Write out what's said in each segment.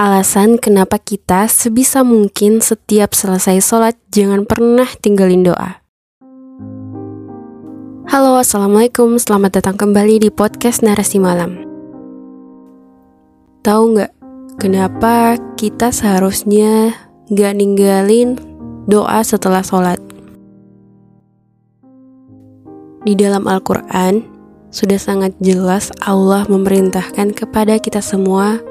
Alasan kenapa kita sebisa mungkin setiap selesai sholat jangan pernah tinggalin doa. Halo, Assalamualaikum, selamat datang kembali di podcast Narasi Malam. Tahu nggak kenapa kita seharusnya nggak ninggalin doa setelah sholat? Di dalam Al-Quran, sudah sangat jelas Allah memerintahkan kepada kita semua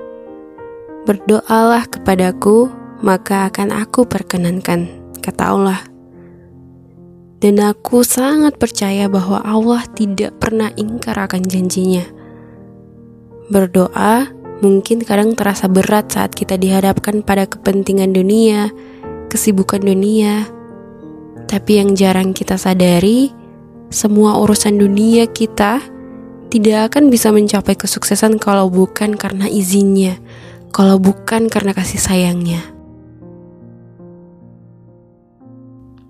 Berdoalah kepadaku, maka akan aku perkenankan, kata Allah. Dan aku sangat percaya bahwa Allah tidak pernah ingkar akan janjinya. Berdoa mungkin kadang terasa berat saat kita dihadapkan pada kepentingan dunia, kesibukan dunia. Tapi yang jarang kita sadari, semua urusan dunia kita tidak akan bisa mencapai kesuksesan kalau bukan karena izinnya, kalau bukan karena kasih sayangnya.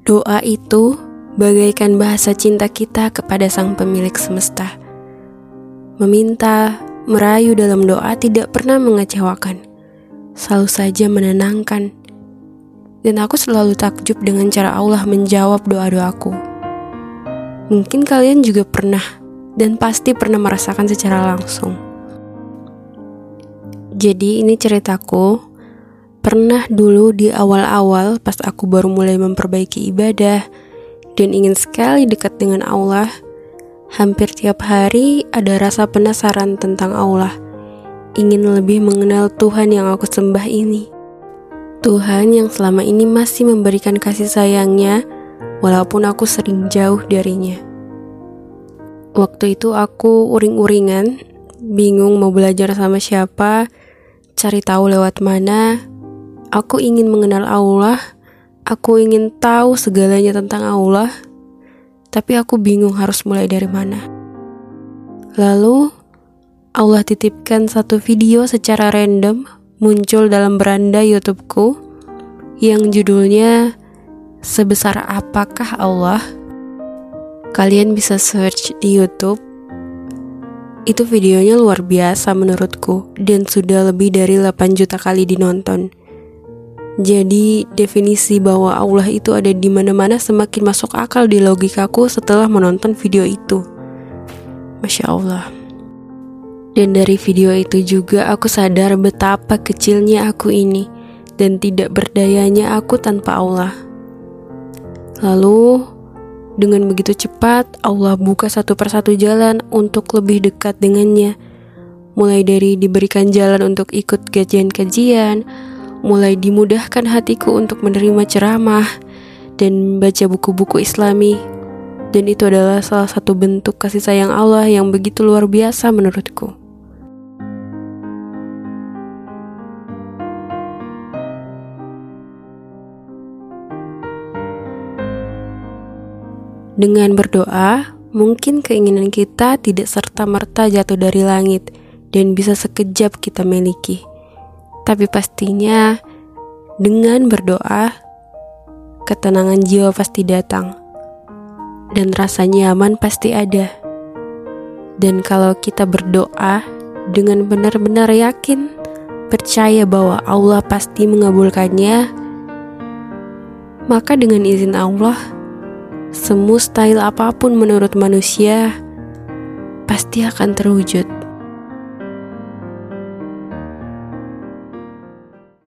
Doa itu bagaikan bahasa cinta kita kepada Sang Pemilik semesta. Meminta, merayu dalam doa tidak pernah mengecewakan, selalu saja menenangkan. Dan aku selalu takjub dengan cara Allah menjawab doa-doaku. Mungkin kalian juga pernah dan pasti pernah merasakan secara langsung. Jadi ini ceritaku. Pernah dulu di awal-awal pas aku baru mulai memperbaiki ibadah Dan ingin sekali dekat dengan Allah Hampir tiap hari ada rasa penasaran tentang Allah Ingin lebih mengenal Tuhan yang aku sembah ini. Tuhan yang selama ini masih memberikan kasih sayangnya Walaupun aku sering jauh darinya. Waktu itu aku uring-uringan Bingung mau belajar sama siapa cari tahu lewat mana. Aku ingin mengenal Allah. Aku ingin tahu segalanya tentang Allah. Tapi aku bingung harus mulai dari mana. Lalu, Allah titipkan satu video secara random muncul dalam beranda YouTubeku yang judulnya Sebesar Apakah Allah? Kalian bisa search di YouTube itu videonya luar biasa menurutku dan sudah lebih dari 8 juta kali dinonton. Jadi definisi bahwa Allah itu ada di mana-mana semakin masuk akal di logikaku setelah menonton video itu. Masya Allah. Dan dari video itu juga aku sadar betapa kecilnya aku ini dan tidak berdayanya aku tanpa Allah. Lalu dengan begitu cepat, Allah buka satu persatu jalan untuk lebih dekat dengannya. Mulai dari diberikan jalan untuk ikut kajian-kajian, mulai dimudahkan hatiku untuk menerima ceramah dan baca buku-buku islami. Dan itu adalah salah satu bentuk kasih sayang Allah yang begitu luar biasa menurutku. Dengan berdoa, mungkin keinginan kita tidak serta-merta jatuh dari langit dan bisa sekejap kita miliki. Tapi pastinya, dengan berdoa, ketenangan jiwa pasti datang, dan rasa nyaman pasti ada. Dan kalau kita berdoa dengan benar-benar yakin, percaya bahwa Allah pasti mengabulkannya, maka dengan izin Allah, Semustahil apa pun menurut manusia pasti akan terwujud.